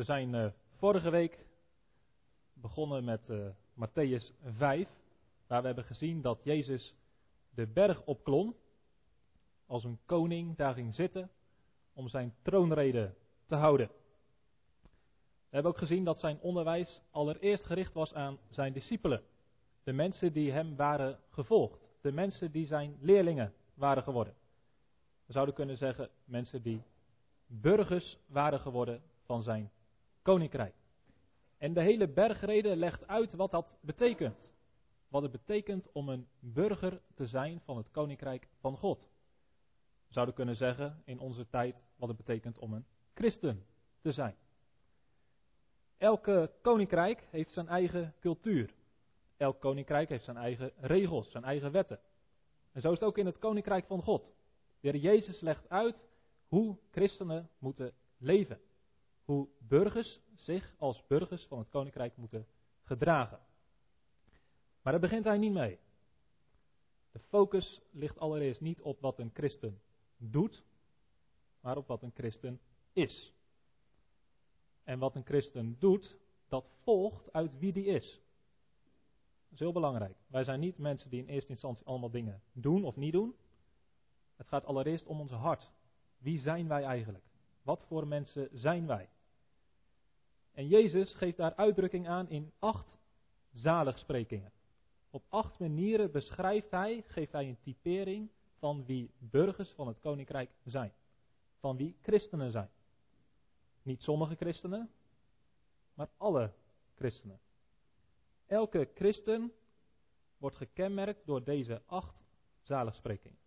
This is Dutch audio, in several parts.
We zijn uh, vorige week begonnen met uh, Matthäus 5, waar we hebben gezien dat Jezus de berg opklom, als een koning daar ging zitten om zijn troonrede te houden. We hebben ook gezien dat zijn onderwijs allereerst gericht was aan zijn discipelen, de mensen die hem waren gevolgd, de mensen die zijn leerlingen waren geworden. We zouden kunnen zeggen mensen die burgers waren geworden van zijn koninkrijk. En de hele bergrede legt uit wat dat betekent. Wat het betekent om een burger te zijn van het koninkrijk van God. We zouden kunnen zeggen in onze tijd wat het betekent om een christen te zijn. Elke koninkrijk heeft zijn eigen cultuur. Elk koninkrijk heeft zijn eigen regels, zijn eigen wetten. En zo is het ook in het koninkrijk van God. De Jezus legt uit hoe christenen moeten leven hoe burgers zich als burgers van het koninkrijk moeten gedragen. Maar daar begint hij niet mee. De focus ligt allereerst niet op wat een christen doet, maar op wat een christen is. En wat een christen doet, dat volgt uit wie die is. Dat is heel belangrijk. Wij zijn niet mensen die in eerste instantie allemaal dingen doen of niet doen. Het gaat allereerst om ons hart. Wie zijn wij eigenlijk? Wat voor mensen zijn wij? En Jezus geeft daar uitdrukking aan in acht zaligsprekingen. Op acht manieren beschrijft hij, geeft hij een typering van wie burgers van het koninkrijk zijn. Van wie christenen zijn. Niet sommige christenen, maar alle christenen. Elke christen wordt gekenmerkt door deze acht zaligsprekingen.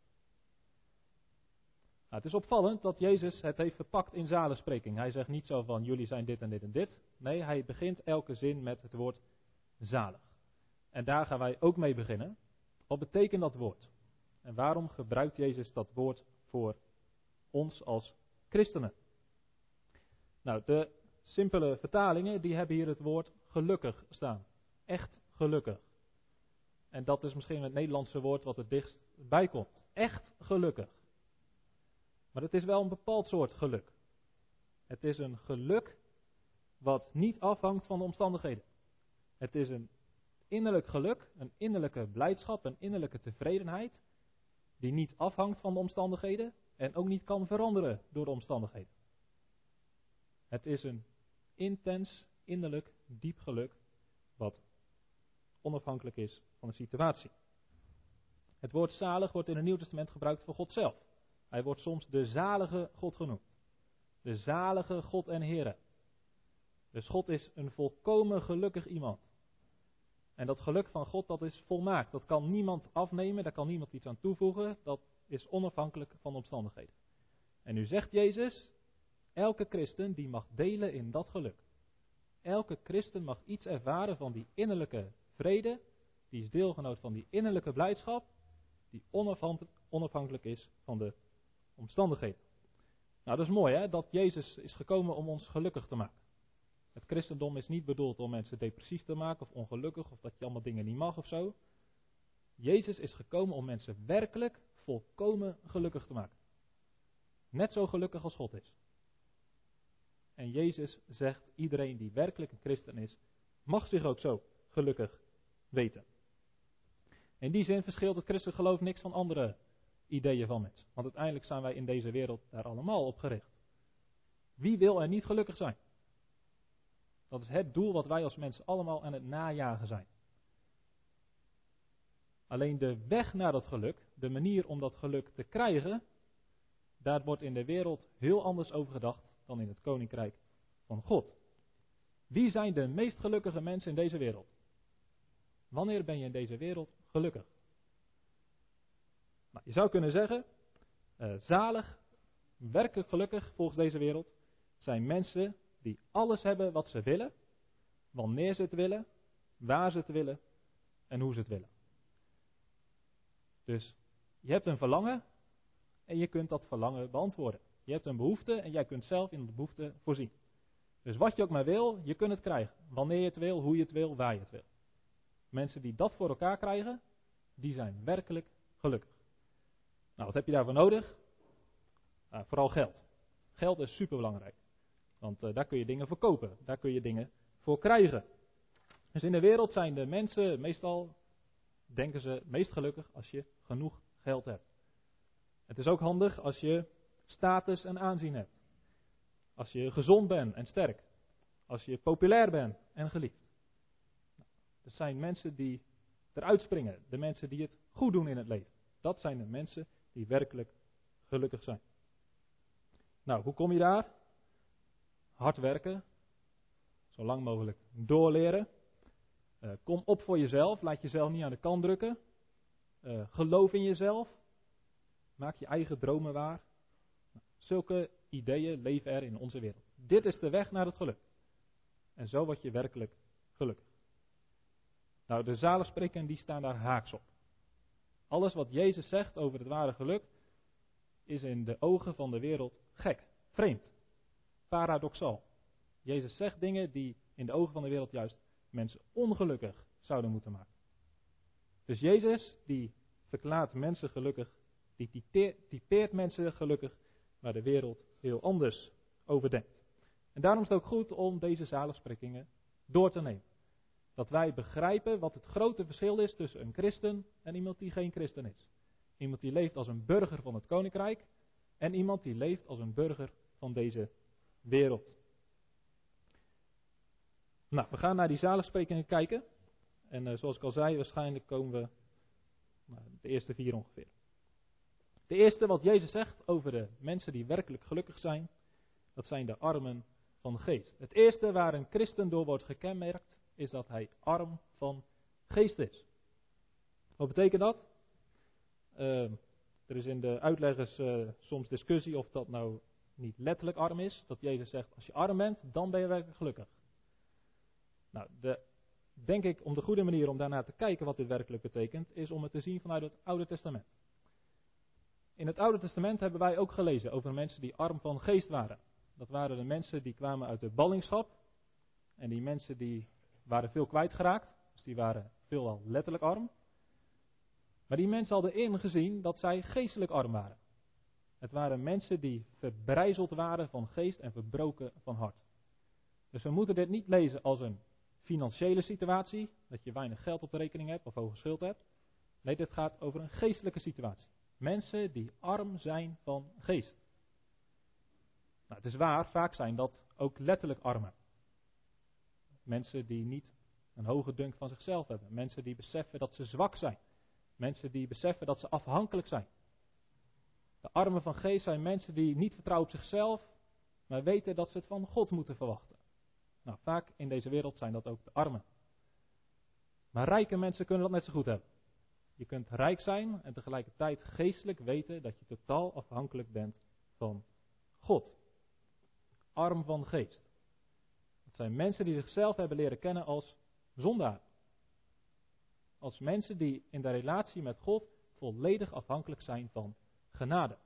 Nou, het is opvallend dat Jezus het heeft verpakt in zalenspreking. Hij zegt niet zo van jullie zijn dit en dit en dit. Nee, hij begint elke zin met het woord zalig. En daar gaan wij ook mee beginnen. Wat betekent dat woord? En waarom gebruikt Jezus dat woord voor ons als christenen? Nou, de simpele vertalingen die hebben hier het woord gelukkig staan. Echt gelukkig. En dat is misschien het Nederlandse woord wat het dichtst bij komt. Echt gelukkig. Maar het is wel een bepaald soort geluk. Het is een geluk wat niet afhangt van de omstandigheden. Het is een innerlijk geluk, een innerlijke blijdschap, een innerlijke tevredenheid, die niet afhangt van de omstandigheden en ook niet kan veranderen door de omstandigheden. Het is een intens, innerlijk, diep geluk, wat onafhankelijk is van de situatie. Het woord zalig wordt in het Nieuw Testament gebruikt voor God zelf. Hij wordt soms de zalige God genoemd. De zalige God en Heere. Dus God is een volkomen gelukkig iemand. En dat geluk van God, dat is volmaakt. Dat kan niemand afnemen, daar kan niemand iets aan toevoegen. Dat is onafhankelijk van de omstandigheden. En nu zegt Jezus, elke christen die mag delen in dat geluk. Elke christen mag iets ervaren van die innerlijke vrede, die is deelgenoot van die innerlijke blijdschap, die onafhankelijk is van de omstandigheden. Nou, dat is mooi hè, dat Jezus is gekomen om ons gelukkig te maken. Het christendom is niet bedoeld om mensen depressief te maken of ongelukkig of dat je allemaal dingen niet mag of zo. Jezus is gekomen om mensen werkelijk volkomen gelukkig te maken. Net zo gelukkig als God is. En Jezus zegt, iedereen die werkelijk een christen is, mag zich ook zo gelukkig weten. In die zin verschilt het christelijk geloof niks van andere ideeën van mensen. Want uiteindelijk zijn wij in deze wereld daar allemaal op gericht. Wie wil er niet gelukkig zijn? Dat is het doel wat wij als mensen allemaal aan het najagen zijn. Alleen de weg naar dat geluk, de manier om dat geluk te krijgen, daar wordt in de wereld heel anders over gedacht dan in het koninkrijk van God. Wie zijn de meest gelukkige mensen in deze wereld? Wanneer ben je in deze wereld gelukkig? Nou, je zou kunnen zeggen, uh, zalig, werkelijk gelukkig volgens deze wereld, zijn mensen die alles hebben wat ze willen, wanneer ze het willen, waar ze het willen en hoe ze het willen. Dus je hebt een verlangen en je kunt dat verlangen beantwoorden. Je hebt een behoefte en jij kunt zelf in de behoefte voorzien. Dus wat je ook maar wil, je kunt het krijgen. Wanneer je het wil, hoe je het wil, waar je het wil. Mensen die dat voor elkaar krijgen, die zijn werkelijk gelukkig. Nou, wat heb je daarvoor nodig? Nou, vooral geld. Geld is superbelangrijk. Want eh, daar kun je dingen voor kopen, daar kun je dingen voor krijgen. Dus in de wereld zijn de mensen meestal, denken ze, meest gelukkig als je genoeg geld hebt. Het is ook handig als je status en aanzien hebt. Als je gezond bent en sterk. Als je populair bent en geliefd. Dat zijn mensen die eruit springen. De mensen die het goed doen in het leven. Dat zijn de mensen die werkelijk gelukkig zijn. Nou, hoe kom je daar? Hard werken. Zo lang mogelijk doorleren. Uh, kom op voor jezelf. Laat jezelf niet aan de kant drukken. Uh, geloof in jezelf. Maak je eigen dromen waar. Zulke ideeën leven er in onze wereld. Dit is de weg naar het geluk. En zo word je werkelijk gelukkig. Nou, de zaligspreken die staan daar haaks op. Alles wat Jezus zegt over het ware geluk is in de ogen van de wereld gek, vreemd, paradoxaal. Jezus zegt dingen die in de ogen van de wereld juist mensen ongelukkig zouden moeten maken. Dus Jezus die verklaart mensen gelukkig, die typeert mensen gelukkig, waar de wereld heel anders over denkt. En daarom is het ook goed om deze zaligsprekingen door te nemen. Dat wij begrijpen wat het grote verschil is tussen een christen en iemand die geen christen is. Iemand die leeft als een burger van het koninkrijk en iemand die leeft als een burger van deze wereld. Nou, we gaan naar die zaligsprekingen kijken. En uh, zoals ik al zei, waarschijnlijk komen we nou, de eerste vier ongeveer. De eerste wat Jezus zegt over de mensen die werkelijk gelukkig zijn, dat zijn de armen van geest. Het eerste waar een christen door wordt gekenmerkt, is dat hij arm van geest is. Wat betekent dat? Uh, er is in de uitleggers uh, soms discussie of dat nou niet letterlijk arm is. Dat Jezus zegt, als je arm bent, dan ben je werkelijk gelukkig. Nou, de, denk ik om de goede manier om daarnaar te kijken wat dit werkelijk betekent, is om het te zien vanuit het Oude Testament. In het Oude Testament hebben wij ook gelezen over mensen die arm van geest waren. Dat waren de mensen die kwamen uit de ballingschap. En die mensen die waren veel kwijtgeraakt. Dus die waren veelal letterlijk arm. Maar die mensen hadden ingezien dat zij geestelijk arm waren. Het waren mensen die verbrijzeld waren van geest en verbroken van hart. Dus we moeten dit niet lezen als een financiële situatie, dat je weinig geld op de rekening hebt of hoge schuld hebt. Nee, dit gaat over een geestelijke situatie. Mensen die arm zijn van geest. Nou, het is waar, vaak zijn dat ook letterlijk armen. Mensen die niet een hoge dunk van zichzelf hebben. Mensen die beseffen dat ze zwak zijn. Mensen die beseffen dat ze afhankelijk zijn. De armen van geest zijn mensen die niet vertrouwen op zichzelf, maar weten dat ze het van God moeten verwachten. Nou, vaak in deze wereld zijn dat ook de armen. Maar rijke mensen kunnen dat net zo goed hebben. Je kunt rijk zijn en tegelijkertijd geestelijk weten dat je totaal afhankelijk bent van God. Arm van geest. Dat zijn mensen die zichzelf hebben leren kennen als zondaar. Als mensen die in de relatie met God volledig afhankelijk zijn van genade.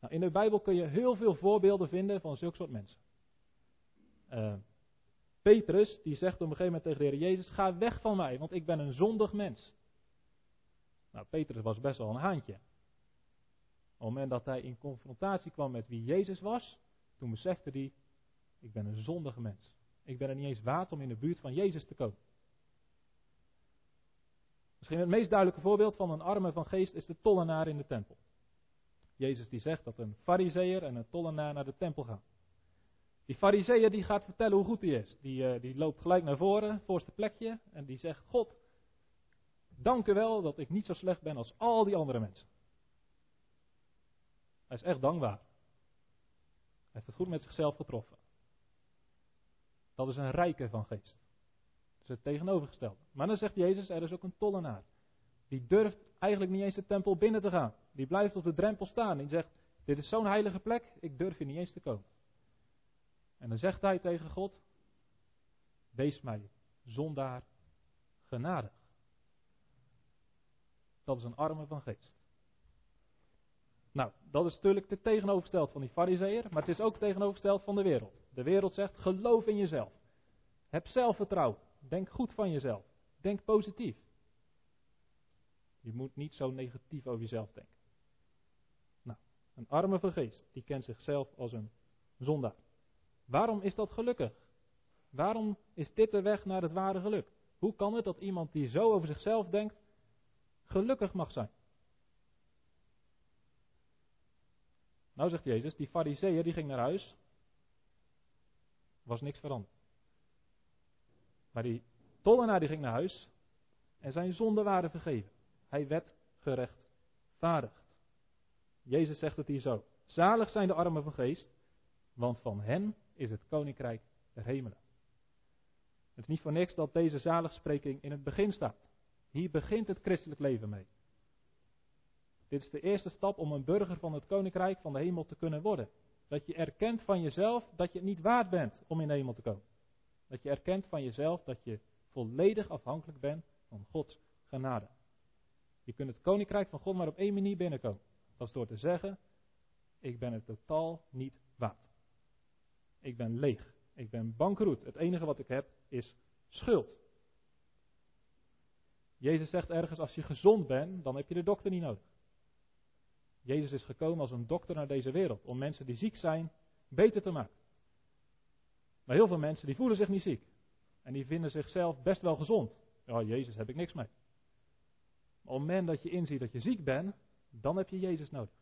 Nou, in de Bijbel kun je heel veel voorbeelden vinden van zulke soort mensen. Uh, Petrus, die zegt op een gegeven moment tegen de Heer Jezus: Ga weg van mij, want ik ben een zondig mens. Nou, Petrus was best wel een haantje. Op het moment dat hij in confrontatie kwam met wie Jezus was, toen besefte hij: Ik ben een zondige mens. Ik ben er niet eens waard om in de buurt van Jezus te komen. Misschien het meest duidelijke voorbeeld van een arme van geest is de tollenaar in de tempel. Jezus die zegt dat een fariseer en een tollenaar naar de tempel gaan. Die fariseer die gaat vertellen hoe goed hij is. Die, uh, die loopt gelijk naar voren, voorste plekje, en die zegt: God, dank u wel dat ik niet zo slecht ben als al die andere mensen. Hij is echt dankbaar. Hij heeft het goed met zichzelf getroffen. Dat is een rijke van geest. Dat is het tegenovergestelde. Maar dan zegt Jezus, er is ook een tollenaar. Die durft eigenlijk niet eens de tempel binnen te gaan. Die blijft op de drempel staan. Die zegt, dit is zo'n heilige plek, ik durf hier niet eens te komen. En dan zegt hij tegen God, wees mij zondaar genadig. Dat is een arme van geest. Nou, dat is natuurlijk het tegenovergesteld van die fariseer, maar het is ook tegenovergesteld van de wereld. De wereld zegt, geloof in jezelf. Heb zelfvertrouwen. Denk goed van jezelf. Denk positief. Je moet niet zo negatief over jezelf denken. Nou, een arme van geest, die kent zichzelf als een zondaar. Waarom is dat gelukkig? Waarom is dit de weg naar het ware geluk? Hoe kan het dat iemand die zo over zichzelf denkt, gelukkig mag zijn? Nou zegt Jezus, die fariseeër die ging naar huis, was niks veranderd. Maar die tollenaar die ging naar huis en zijn zonden waren vergeven. Hij werd gerechtvaardigd. Jezus zegt het hier zo. Zalig zijn de armen van geest, want van hen is het koninkrijk der hemelen. Het is niet voor niks dat deze zaligspreking in het begin staat. Hier begint het christelijk leven mee. Dit is de eerste stap om een burger van het koninkrijk van de hemel te kunnen worden. Dat je erkent van jezelf dat je het niet waard bent om in de hemel te komen. Dat je erkent van jezelf dat je volledig afhankelijk bent van Gods genade. Je kunt het koninkrijk van God maar op één manier binnenkomen. Dat is door te zeggen: Ik ben het totaal niet waard. Ik ben leeg. Ik ben bankroet. Het enige wat ik heb is schuld. Jezus zegt ergens: Als je gezond bent, dan heb je de dokter niet nodig. Jezus is gekomen als een dokter naar deze wereld om mensen die ziek zijn beter te maken. Maar heel veel mensen die voelen zich niet ziek. En die vinden zichzelf best wel gezond. Ja, Jezus heb ik niks mee. Maar op het moment dat je inziet dat je ziek bent, dan heb je Jezus nodig.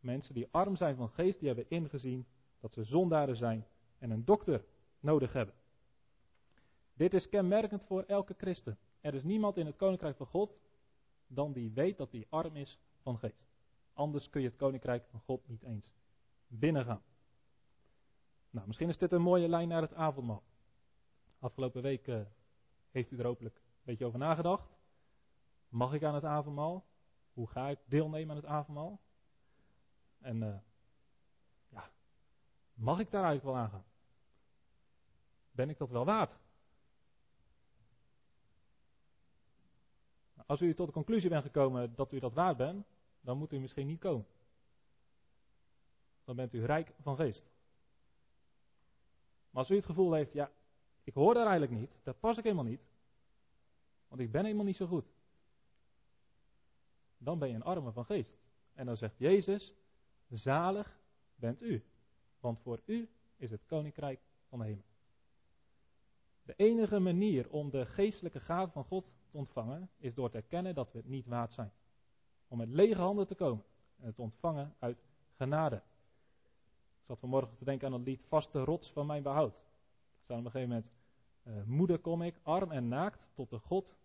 Mensen die arm zijn van geest, die hebben ingezien dat ze zondaren zijn en een dokter nodig hebben. Dit is kenmerkend voor elke christen. Er is niemand in het koninkrijk van God dan die weet dat hij arm is van geest. Anders kun je het koninkrijk van God niet eens binnengaan. Nou, misschien is dit een mooie lijn naar het avondmaal. Afgelopen week uh, heeft u er hopelijk een beetje over nagedacht. Mag ik aan het avondmaal? Hoe ga ik deelnemen aan het avondmaal? En uh, ja, mag ik daar eigenlijk wel aan gaan? Ben ik dat wel waard? Als u tot de conclusie bent gekomen dat u dat waard bent, dan moet u misschien niet komen. Dan bent u rijk van geest. Maar als u het gevoel heeft, ja, ik hoor daar eigenlijk niet, daar pas ik helemaal niet, want ik ben helemaal niet zo goed. Dan ben je een arme van geest. En dan zegt Jezus, zalig bent u, want voor u is het koninkrijk van de hemel. De enige manier om de geestelijke gave van God ontvangen is door te erkennen dat we het niet waard zijn. Om met lege handen te komen en het ontvangen uit genade. Ik zat vanmorgen te denken aan het lied Vaste rots van mijn behoud. Er staat op een gegeven moment, uh, moeder kom ik, arm en naakt, tot de God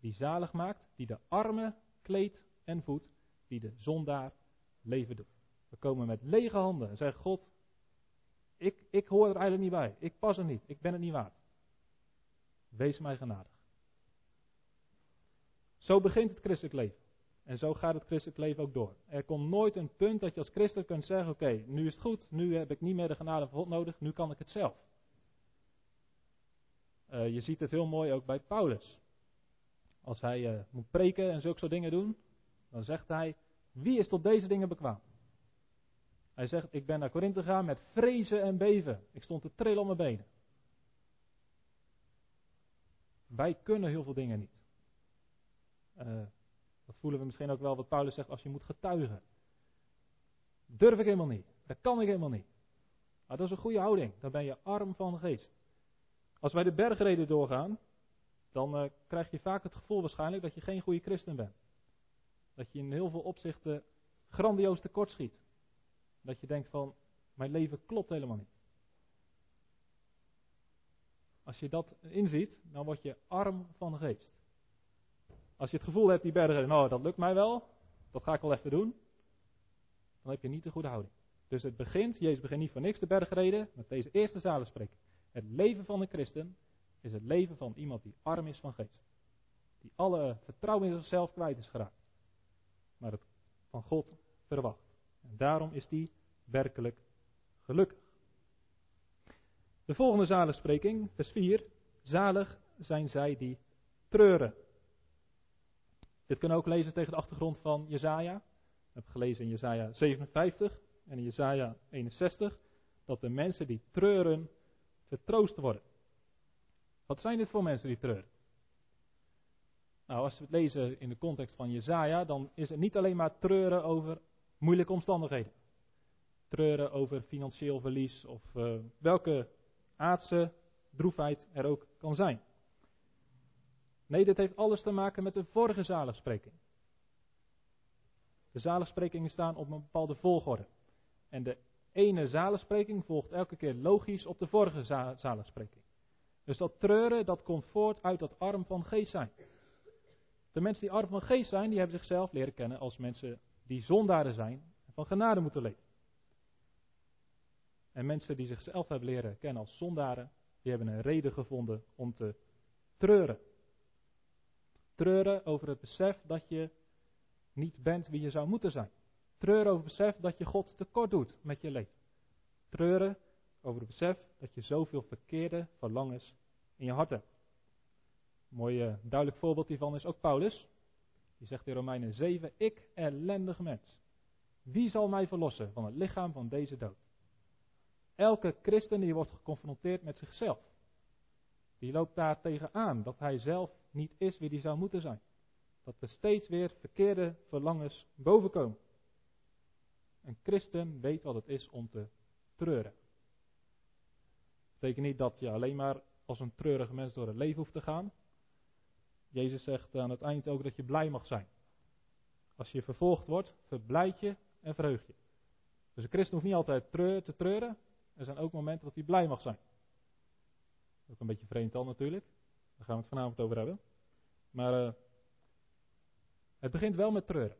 die zalig maakt, die de arme kleedt en voedt, die de zondaar leven doet. We komen met lege handen en zeggen, God, ik, ik hoor er eigenlijk niet bij, ik pas er niet, ik ben het niet waard. Wees mij genadig. Zo begint het christelijk leven. En zo gaat het christelijk leven ook door. Er komt nooit een punt dat je als christen kunt zeggen: Oké, nu is het goed, nu heb ik niet meer de genade van God nodig, nu kan ik het zelf. Uh, je ziet het heel mooi ook bij Paulus. Als hij uh, moet preken en zulke soort dingen doen, dan zegt hij: Wie is tot deze dingen bekwaam? Hij zegt: Ik ben naar Korinthe gegaan met vrezen en beven. Ik stond te trillen op mijn benen. Wij kunnen heel veel dingen niet. Uh, dat voelen we misschien ook wel wat Paulus zegt als je moet getuigen. Durf ik helemaal niet. Dat kan ik helemaal niet. Maar dat is een goede houding. Dan ben je arm van geest. Als wij de bergreden doorgaan, dan uh, krijg je vaak het gevoel waarschijnlijk dat je geen goede christen bent. Dat je in heel veel opzichten grandioos tekortschiet. Dat je denkt van, mijn leven klopt helemaal niet. Als je dat inziet, dan word je arm van geest. Als je het gevoel hebt, die bergen, nou dat lukt mij wel, dat ga ik wel even doen, dan heb je niet de goede houding. Dus het begint, Jezus begint niet voor niks de bergreden, met deze eerste zalen spreken. Het leven van een christen is het leven van iemand die arm is van geest. Die alle vertrouwen in zichzelf kwijt is geraakt. Maar het van God verwacht. En daarom is die werkelijk gelukkig. De volgende zaligspreking, vers 4. Zalig zijn zij die treuren. Dit kunnen we ook lezen tegen de achtergrond van Jezaja. Ik heb gelezen in Jezaja 57 en in Jezaja 61 dat de mensen die treuren vertroost worden. Wat zijn dit voor mensen die treuren? Nou, als we het lezen in de context van Jezaja, dan is het niet alleen maar treuren over moeilijke omstandigheden. treuren over financieel verlies of uh, welke aardse droefheid er ook kan zijn. Nee, dit heeft alles te maken met de vorige zaligspreking. De zaligsprekingen staan op een bepaalde volgorde. En de ene zaligspreking volgt elke keer logisch op de vorige zaligspreking. Dus dat treuren, dat komt voort uit dat arm van geest zijn. De mensen die arm van geest zijn, die hebben zichzelf leren kennen als mensen die zondaren zijn en van genade moeten leven. En mensen die zichzelf hebben leren kennen als zondaren, die hebben een reden gevonden om te treuren. Treuren over het besef dat je niet bent wie je zou moeten zijn. Treuren over het besef dat je God tekort doet met je leven. Treuren over het besef dat je zoveel verkeerde verlangens in je hart hebt. Een mooi uh, duidelijk voorbeeld hiervan is ook Paulus. Die zegt in Romeinen 7, ik ellendig mens. Wie zal mij verlossen van het lichaam van deze dood? Elke christen die wordt geconfronteerd met zichzelf. Die loopt daar tegenaan dat hij zelf niet is wie hij zou moeten zijn. Dat er steeds weer verkeerde verlangens bovenkomen. Een christen weet wat het is om te treuren. Dat betekent niet dat je alleen maar als een treurige mens door het leven hoeft te gaan. Jezus zegt aan het eind ook dat je blij mag zijn. Als je vervolgd wordt, verblijd je en verheug je. Dus een christen hoeft niet altijd te treuren. Er zijn ook momenten dat hij blij mag zijn. Ook een beetje vreemd al natuurlijk. Daar gaan we het vanavond over hebben. Maar uh, het begint wel met treuren.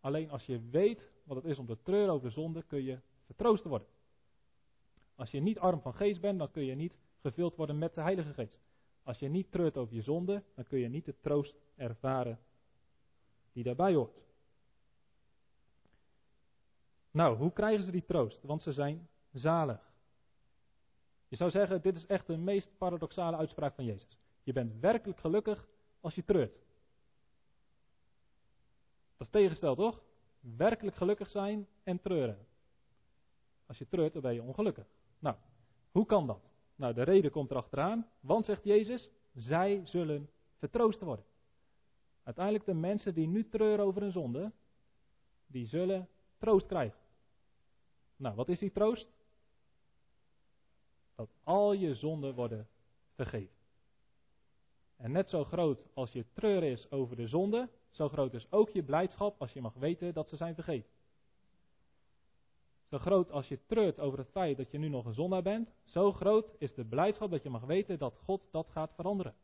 Alleen als je weet wat het is om te treuren over de zonde, kun je vertroost worden. Als je niet arm van geest bent, dan kun je niet gevuld worden met de Heilige Geest. Als je niet treurt over je zonde, dan kun je niet de troost ervaren die daarbij hoort. Nou, hoe krijgen ze die troost? Want ze zijn zalig. Je zou zeggen, dit is echt de meest paradoxale uitspraak van Jezus. Je bent werkelijk gelukkig als je treurt. Dat is tegengesteld, toch? Werkelijk gelukkig zijn en treuren. Als je treurt, dan ben je ongelukkig. Nou, hoe kan dat? Nou, de reden komt erachteraan. Want, zegt Jezus, zij zullen vertroost worden. Uiteindelijk de mensen die nu treuren over een zonde, die zullen troost krijgen. Nou, wat is die troost? Dat al je zonden worden vergeven. En net zo groot als je treur is over de zonde, zo groot is ook je blijdschap als je mag weten dat ze zijn vergeven. Zo groot als je treurt over het feit dat je nu nog een zondaar bent, zo groot is de blijdschap dat je mag weten dat God dat gaat veranderen.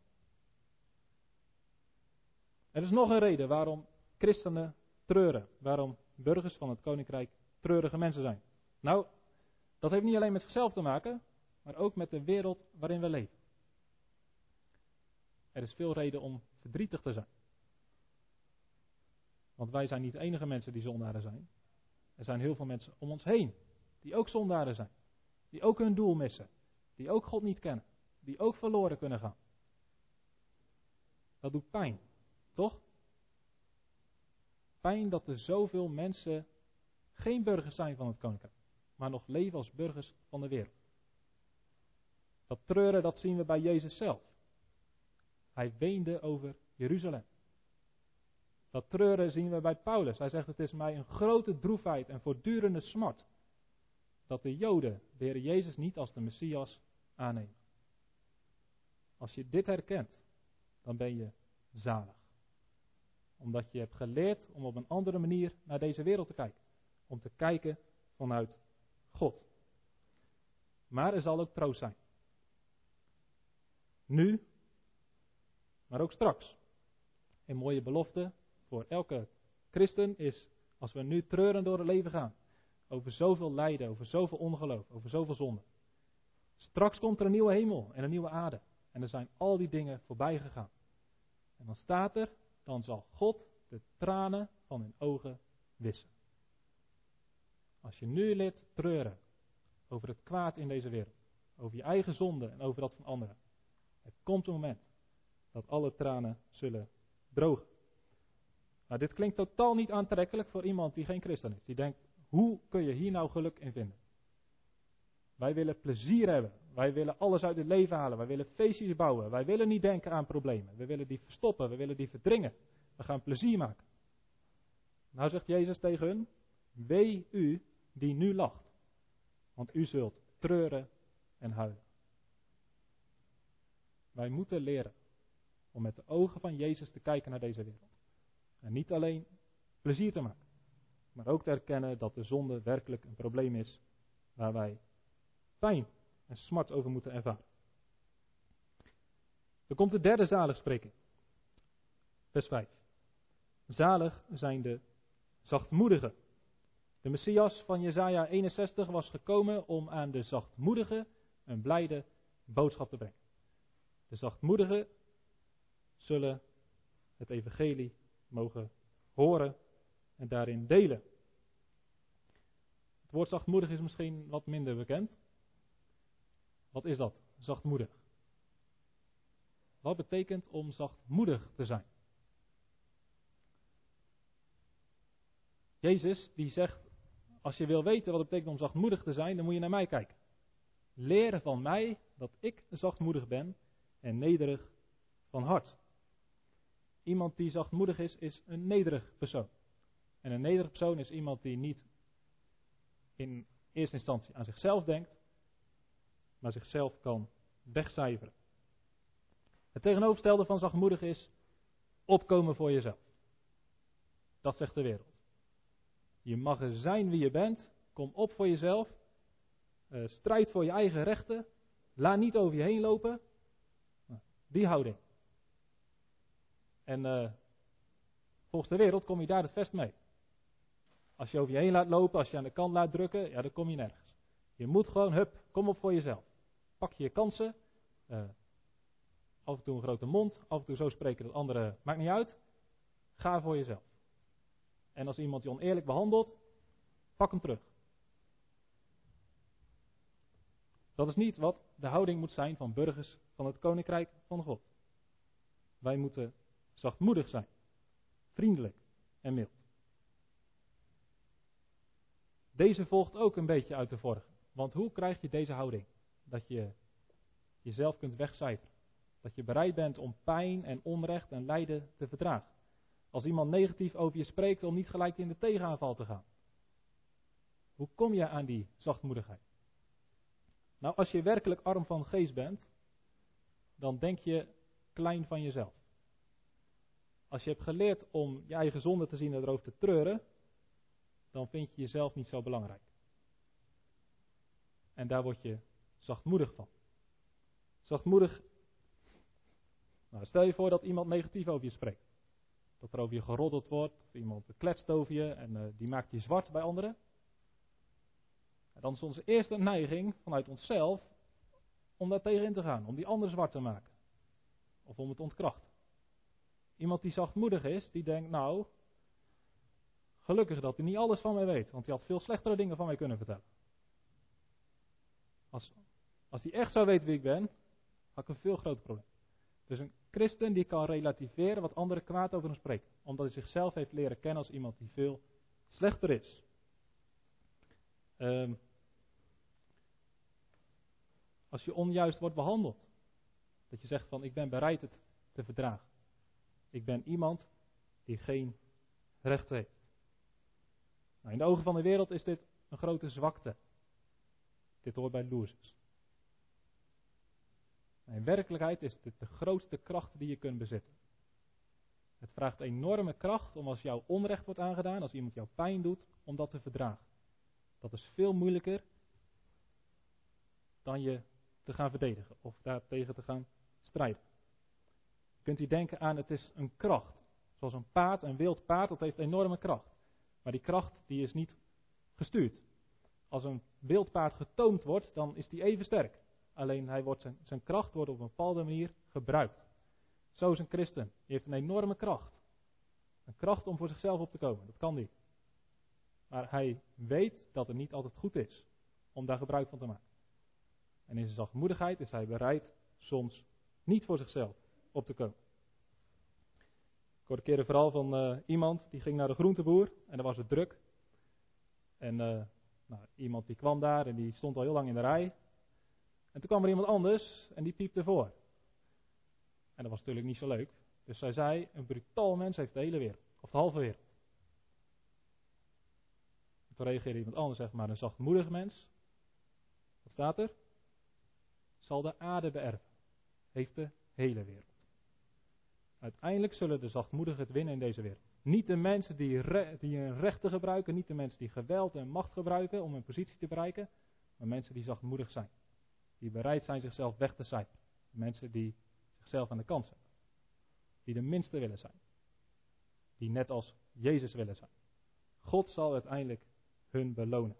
Er is nog een reden waarom christenen treuren, waarom burgers van het koninkrijk treurige mensen zijn. Nou, dat heeft niet alleen met zichzelf te maken, maar ook met de wereld waarin we leven. Er is veel reden om verdrietig te zijn. Want wij zijn niet de enige mensen die zondaren zijn. Er zijn heel veel mensen om ons heen die ook zondaren zijn. Die ook hun doel missen. Die ook God niet kennen. Die ook verloren kunnen gaan. Dat doet pijn, toch? Pijn dat er zoveel mensen geen burgers zijn van het koninkrijk, maar nog leven als burgers van de wereld. Dat treuren, dat zien we bij Jezus zelf. Hij weende over Jeruzalem. Dat treuren zien we bij Paulus. Hij zegt: Het is mij een grote droefheid en voortdurende smart. Dat de Joden de Heer Jezus niet als de Messias aannemen. Als je dit herkent, dan ben je zalig. Omdat je hebt geleerd om op een andere manier naar deze wereld te kijken. Om te kijken vanuit God. Maar er zal ook troost zijn. Nu, maar ook straks. Een mooie belofte voor elke christen is, als we nu treuren door het leven gaan, over zoveel lijden, over zoveel ongeloof, over zoveel zonde. Straks komt er een nieuwe hemel en een nieuwe aarde. En er zijn al die dingen voorbij gegaan. En dan staat er, dan zal God de tranen van hun ogen wissen. Als je nu lid treuren over het kwaad in deze wereld, over je eigen zonde en over dat van anderen. Het komt een moment dat alle tranen zullen drogen. Nou, dit klinkt totaal niet aantrekkelijk voor iemand die geen christen is. Die denkt, hoe kun je hier nou geluk in vinden? Wij willen plezier hebben. Wij willen alles uit het leven halen. Wij willen feestjes bouwen. Wij willen niet denken aan problemen. We willen die verstoppen. We willen die verdringen. We gaan plezier maken. Nou zegt Jezus tegen hun, wee u die nu lacht, want u zult treuren en huilen. Wij moeten leren om met de ogen van Jezus te kijken naar deze wereld. En niet alleen plezier te maken, maar ook te erkennen dat de zonde werkelijk een probleem is waar wij pijn en smart over moeten ervaren. Er komt de derde zaligspreking. Vers 5. Zalig zijn de zachtmoedigen. De Messias van Jesaja 61 was gekomen om aan de zachtmoedigen een blijde boodschap te brengen. De zachtmoedigen zullen het evangelie mogen horen en daarin delen. Het woord zachtmoedig is misschien wat minder bekend. Wat is dat? Zachtmoedig. Wat betekent om zachtmoedig te zijn? Jezus die zegt, als je wil weten wat het betekent om zachtmoedig te zijn, dan moet je naar mij kijken. Leren van mij dat ik zachtmoedig ben en nederig van hart. Iemand die zachtmoedig is, is een nederig persoon. En een nederig persoon is iemand die niet in eerste instantie aan zichzelf denkt, maar zichzelf kan wegcijferen. Het tegenovergestelde van zachtmoedig is opkomen voor jezelf. Dat zegt de wereld. Je mag er zijn wie je bent. Kom op voor jezelf. Uh, strijd voor je eigen rechten. Laat niet over je heen lopen. Die houding. En uh, volgens de wereld kom je daar het vest mee. Als je over je heen laat lopen, als je aan de kant laat drukken, ja, dan kom je nergens. Je moet gewoon, hup, kom op voor jezelf. Pak je je kansen. Uh, af en toe een grote mond, af en toe zo spreken dat anderen, maakt niet uit. Ga voor jezelf. En als iemand je oneerlijk behandelt, pak hem terug. Dat is niet wat de houding moet zijn van burgers van het koninkrijk van God. Wij moeten zachtmoedig zijn, vriendelijk en mild. Deze volgt ook een beetje uit de vorige. Want hoe krijg je deze houding? Dat je jezelf kunt wegcijferen. Dat je bereid bent om pijn en onrecht en lijden te verdragen. Als iemand negatief over je spreekt, om niet gelijk in de tegenaanval te gaan. Hoe kom je aan die zachtmoedigheid? Nou, als je werkelijk arm van geest bent, dan denk je klein van jezelf. Als je hebt geleerd om je eigen zonde te zien en erover te treuren, dan vind je jezelf niet zo belangrijk. En daar word je zachtmoedig van. Zachtmoedig. Nou, stel je voor dat iemand negatief over je spreekt. Dat er over je geroddeld wordt, of iemand kletst over je en uh, die maakt je zwart bij anderen. Dan is onze eerste neiging vanuit onszelf om daar tegenin te gaan, om die ander zwart te maken. Of om het ontkrachten. Iemand die zachtmoedig is, die denkt, nou, gelukkig dat hij niet alles van mij weet, want hij had veel slechtere dingen van mij kunnen vertellen. Als, als hij echt zou weten wie ik ben, had ik een veel groter probleem. Dus een christen die kan relativeren wat anderen kwaad over hem spreken. Omdat hij zichzelf heeft leren kennen als iemand die veel slechter is. Um, als je onjuist wordt behandeld. Dat je zegt van ik ben bereid het te verdragen. Ik ben iemand die geen recht heeft. Nou, in de ogen van de wereld is dit een grote zwakte. Dit hoort bij losers. In werkelijkheid is dit de grootste kracht die je kunt bezitten. Het vraagt enorme kracht om als jou onrecht wordt aangedaan, als iemand jou pijn doet, om dat te verdragen. Dat is veel moeilijker dan je te gaan verdedigen of daartegen te gaan strijden. Kunt u denken aan, het is een kracht. Zoals een paard, een wild paard, dat heeft enorme kracht. Maar die kracht die is niet gestuurd. Als een wild paard getoomd wordt, dan is die even sterk. Alleen hij wordt zijn, kracht wordt op een bepaalde manier gebruikt. Zo is een christen. Die heeft een enorme kracht. Een kracht om voor zichzelf op te komen. Dat kan niet. Maar hij weet dat het niet altijd goed is om daar gebruik van te maken. En in zijn zachtmoedigheid is hij bereid soms niet voor zichzelf op te komen. Ik hoorde een keer verhaal van uh, iemand die ging naar de groenteboer en dan was het druk. En uh, nou, iemand die kwam daar en die stond al heel lang in de rij. En toen kwam er iemand anders en die piepte voor. En dat was natuurlijk niet zo leuk. Dus zij zei, een brutaal mens heeft de hele wereld. Of de halve wereld. Toen reageerde iemand anders, zeg maar een zachtmoedig mens. Wat staat er? Zal de aarde beërven. Heeft de hele wereld. Uiteindelijk zullen de zachtmoedigen het winnen in deze wereld. Niet de mensen die, die hun rechten gebruiken, niet de mensen die geweld en macht gebruiken om hun positie te bereiken, maar mensen die zachtmoedig zijn. Die bereid zijn zichzelf weg te cijferen. Mensen die zichzelf aan de kant zetten. Die de minste willen zijn. Die net als Jezus willen zijn. God zal uiteindelijk hun belonen.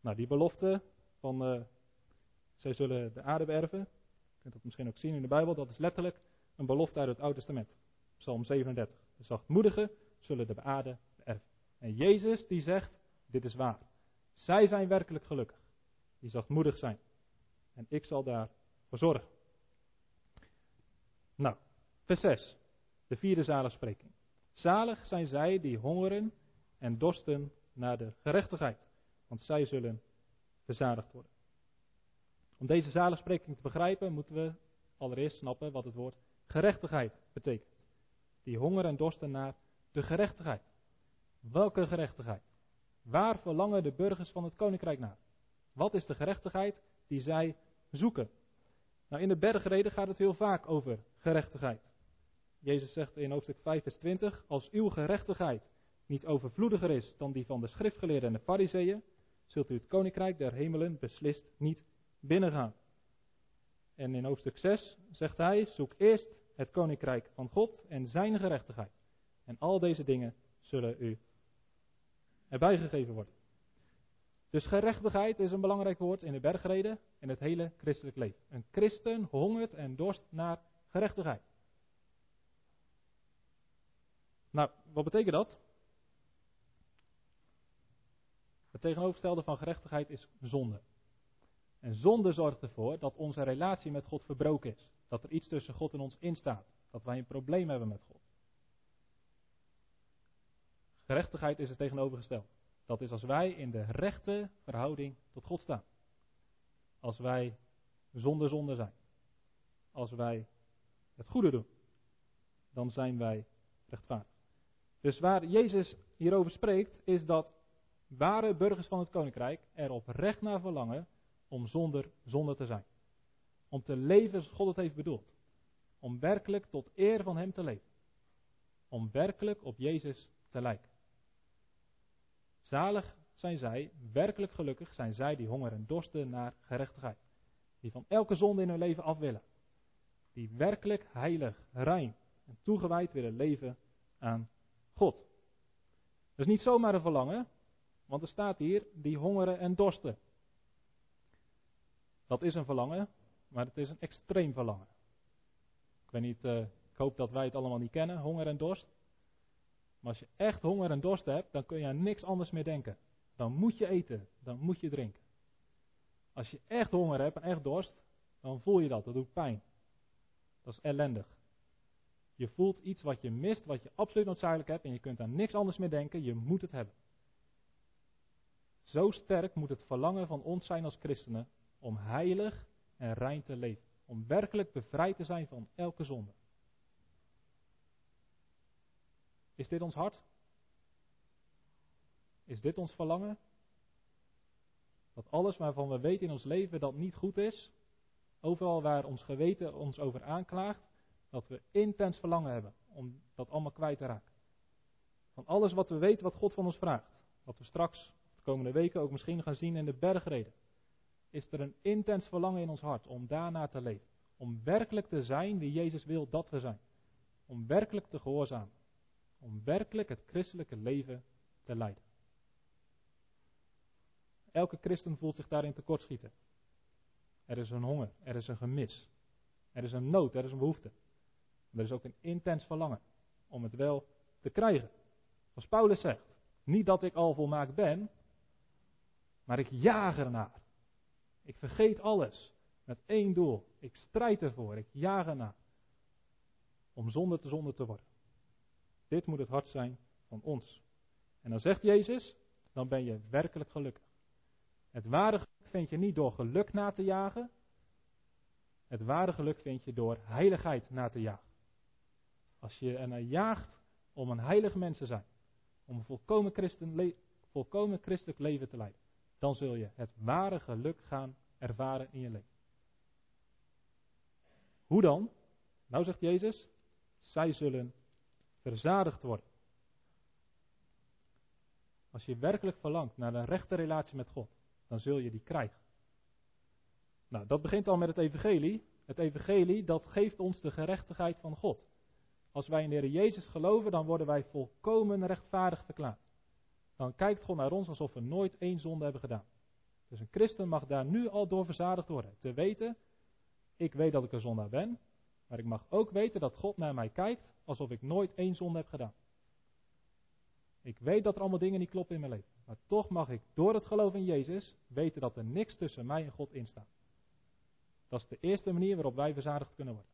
Nou, die belofte van uh, zij zullen de aarde beërven. Je kunt dat misschien ook zien in de Bijbel. Dat is letterlijk een belofte uit het Oude Testament. Psalm 37. De zachtmoedigen zullen de aarde beërven. En Jezus die zegt, dit is waar. Zij zijn werkelijk gelukkig. Die zachtmoedig zijn. En ik zal daarvoor zorgen. Nou, vers 6. De vierde zaligspreking. Zalig zijn zij die hongeren en dorsten naar de gerechtigheid. Want zij zullen verzadigd worden. Om deze zaligspreking te begrijpen moeten we allereerst snappen wat het woord gerechtigheid betekent. Die honger en dorsten naar de gerechtigheid. Welke gerechtigheid? Waar verlangen de burgers van het koninkrijk naar? Wat is de gerechtigheid die zij zoeken? Nou, in de bergreden gaat het heel vaak over gerechtigheid. Jezus zegt in hoofdstuk 5, vers 20: Als uw gerechtigheid niet overvloediger is dan die van de schriftgeleerden en de fariseeën, zult u het koninkrijk der hemelen beslist niet binnengaan. En in hoofdstuk 6 zegt hij: Zoek eerst het koninkrijk van God en zijn gerechtigheid. En al deze dingen zullen u erbij gegeven worden. Dus gerechtigheid is een belangrijk woord in de bergreden en het hele christelijk leven. Een christen hongert en dorst naar gerechtigheid. Nou, wat betekent dat? Het tegenovergestelde van gerechtigheid is zonde. En zonde zorgt ervoor dat onze relatie met God verbroken is. Dat er iets tussen God en ons instaat. Dat wij een probleem hebben met God. Gerechtigheid is het tegenovergestelde. Dat is als wij in de rechte verhouding tot God staan. Als wij zonder zonde zijn. Als wij het goede doen. Dan zijn wij rechtvaardig. Dus waar Jezus hierover spreekt, is dat ware burgers van het koninkrijk er oprecht naar verlangen om zonder zonde te zijn. Om te leven zoals God het heeft bedoeld. Om werkelijk tot eer van Hem te leven. Om werkelijk op Jezus te lijken. Zalig zijn zij, werkelijk gelukkig zijn zij die honger en dorsten naar gerechtigheid. Die van elke zonde in hun leven af willen. Die werkelijk heilig, rein en toegewijd willen leven aan God. Is niet zomaar een verlangen, want er staat hier die hongeren en dorsten. Dat is een verlangen, maar het is een extreem verlangen. Ik weet niet, uh, ik hoop dat wij het allemaal niet kennen, honger en dorst. Maar als je echt honger en dorst hebt, dan kun je aan niks anders meer denken. Dan moet je eten, dan moet je drinken. Als je echt honger hebt en echt dorst, dan voel je dat, dat doet pijn. Dat is ellendig. Je voelt iets wat je mist, wat je absoluut noodzakelijk hebt en je kunt aan niks anders meer denken, je moet het hebben. Zo sterk moet het verlangen van ons zijn als christenen om heilig en rein te leven. Om werkelijk bevrijd te zijn van elke zonde. Is dit ons hart? Is dit ons verlangen? Dat alles waarvan we weten in ons leven dat niet goed is, overal waar ons geweten ons over aanklaagt, dat we intens verlangen hebben om dat allemaal kwijt te raken. Van alles wat we weten wat God van ons vraagt. Wat we straks, de komende weken ook misschien gaan zien in de bergreden. Is er een intens verlangen in ons hart om daarna te leven. Om werkelijk te zijn wie Jezus wil dat we zijn. Om werkelijk te gehoorzamen. Om werkelijk het christelijke leven te leiden. Elke christen voelt zich daarin tekortschieten. Er is een honger, er is een gemis. Er is een nood, er is een behoefte. Er is ook een intens verlangen om het wel te krijgen. Als Paulus zegt, niet dat ik al volmaakt ben, maar ik jaag ernaar. Ik vergeet alles met één doel. Ik strijd ervoor, ik jaag ernaar. Om zonde te zonde te worden. Dit moet het hart zijn van ons. En dan zegt Jezus, dan ben je werkelijk gelukkig. Het ware geluk vind je niet door geluk na te jagen. Het ware geluk vind je door heiligheid na te jagen. Als je ernaar jaagt om een heilig mens te zijn. om een volkomen, christen, volkomen christelijk leven te leiden. Dan zul je het ware geluk gaan ervaren in je leven. Hoe dan? Nou zegt Jezus, zij zullen verzadigd worden. Als je werkelijk verlangt naar een rechte relatie met God, dan zul je die krijgen. Nou, dat begint al met het evangelie. Het evangelie, dat geeft ons de gerechtigheid van God. Als wij in de Heer Jezus geloven, dan worden wij volkomen rechtvaardig verklaard. Dan kijkt God naar ons alsof we nooit één zonde hebben gedaan. Dus een christen mag daar nu al door verzadigd worden. Te weten, ik weet dat ik een zondaar ben, maar ik mag ook weten dat God naar mij kijkt alsof ik nooit één zonde heb gedaan. Ik weet dat er allemaal dingen niet kloppen in mijn leven. Maar toch mag ik door het geloof in Jezus weten dat er niks tussen mij en God in staat. Dat is de eerste manier waarop wij verzadigd kunnen worden.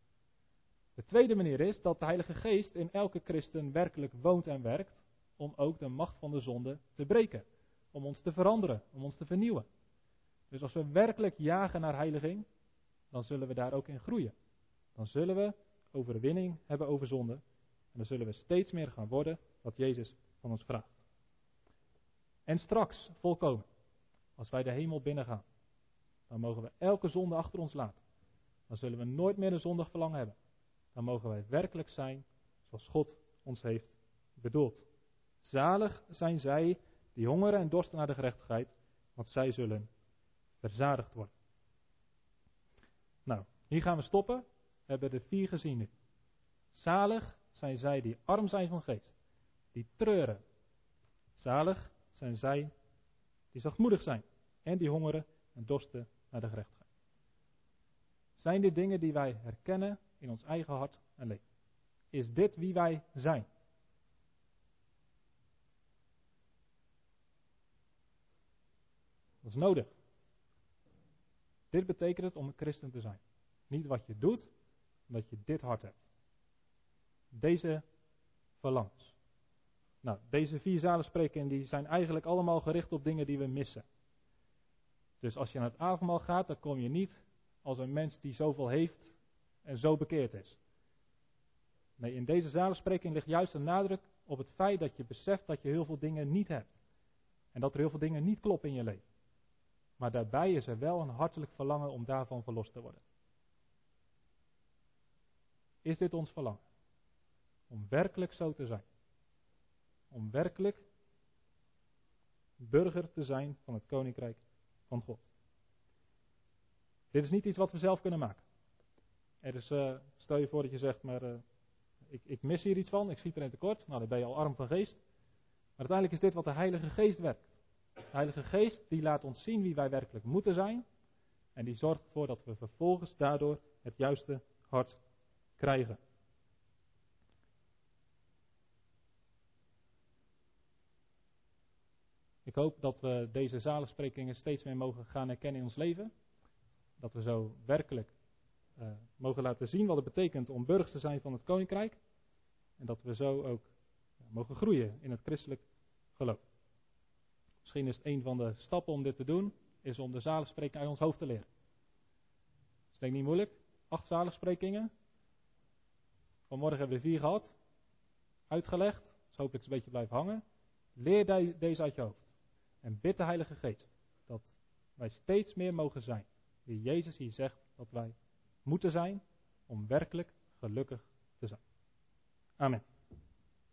De tweede manier is dat de Heilige Geest in elke christen werkelijk woont en werkt om ook de macht van de zonde te breken. Om ons te veranderen, om ons te vernieuwen. Dus als we werkelijk jagen naar heiliging, dan zullen we daar ook in groeien. Dan zullen we overwinning hebben over zonde. En dan zullen we steeds meer gaan worden wat Jezus van ons vraagt. En straks, volkomen, als wij de hemel binnengaan, dan mogen we elke zonde achter ons laten. Dan zullen we nooit meer een zondig verlangen hebben. Dan mogen wij werkelijk zijn zoals God ons heeft bedoeld. Zalig zijn zij die hongeren en dorsten naar de gerechtigheid, want zij zullen verzadigd worden. Nou, hier gaan we stoppen. We hebben de vier gezien nu. Zalig zijn zij die arm zijn van geest, die treuren. Zalig zijn zij die zachtmoedig zijn en die hongeren en dorsten naar de gerechtigheid. Zijn dit dingen die wij herkennen in ons eigen hart en leven? Is dit wie wij zijn? Dat is nodig. Dit betekent het om een christen te zijn. Niet wat je doet, maar dat je dit hart hebt. Deze verlangens. Nou, deze vier zalen die zijn eigenlijk allemaal gericht op dingen die we missen. Dus als je naar het avondmaal gaat, dan kom je niet als een mens die zoveel heeft en zo bekeerd is. Nee, in deze zalenspreking ligt juist een nadruk op het feit dat je beseft dat je heel veel dingen niet hebt. En dat er heel veel dingen niet kloppen in je leven. Maar daarbij is er wel een hartelijk verlangen om daarvan verlost te worden. Is dit ons verlangen? Om werkelijk zo te zijn. Om werkelijk burger te zijn van het koninkrijk van God. Dit is niet iets wat we zelf kunnen maken. Er is, uh, stel je voor dat je zegt, maar uh, ik, ik, mis hier iets van, ik schiet erin tekort. Nou, dan ben je al arm van geest. Maar uiteindelijk is dit wat de Heilige Geest werkt. De Heilige Geest die laat ons zien wie wij werkelijk moeten zijn. En die zorgt ervoor dat we vervolgens daardoor het juiste hart krijgen. Ik hoop dat we deze zalensprekingen steeds meer mogen gaan herkennen in ons leven. Dat we zo werkelijk uh, mogen laten zien wat het betekent om burgers te zijn van het koninkrijk. En dat we zo ook mogen groeien in het christelijk geloof. Misschien is het een van de stappen om dit te doen, is om de zaligsprekingen uit ons hoofd te leren. Dat is denk ik niet moeilijk. Acht zaligsprekingen. Vanmorgen hebben we vier gehad. Uitgelegd. Dus hoop ik een beetje blijven hangen. Leer deze uit je hoofd. En bid de Heilige Geest dat wij steeds meer mogen zijn. Wie Jezus hier zegt dat wij moeten zijn om werkelijk gelukkig te zijn. Amen.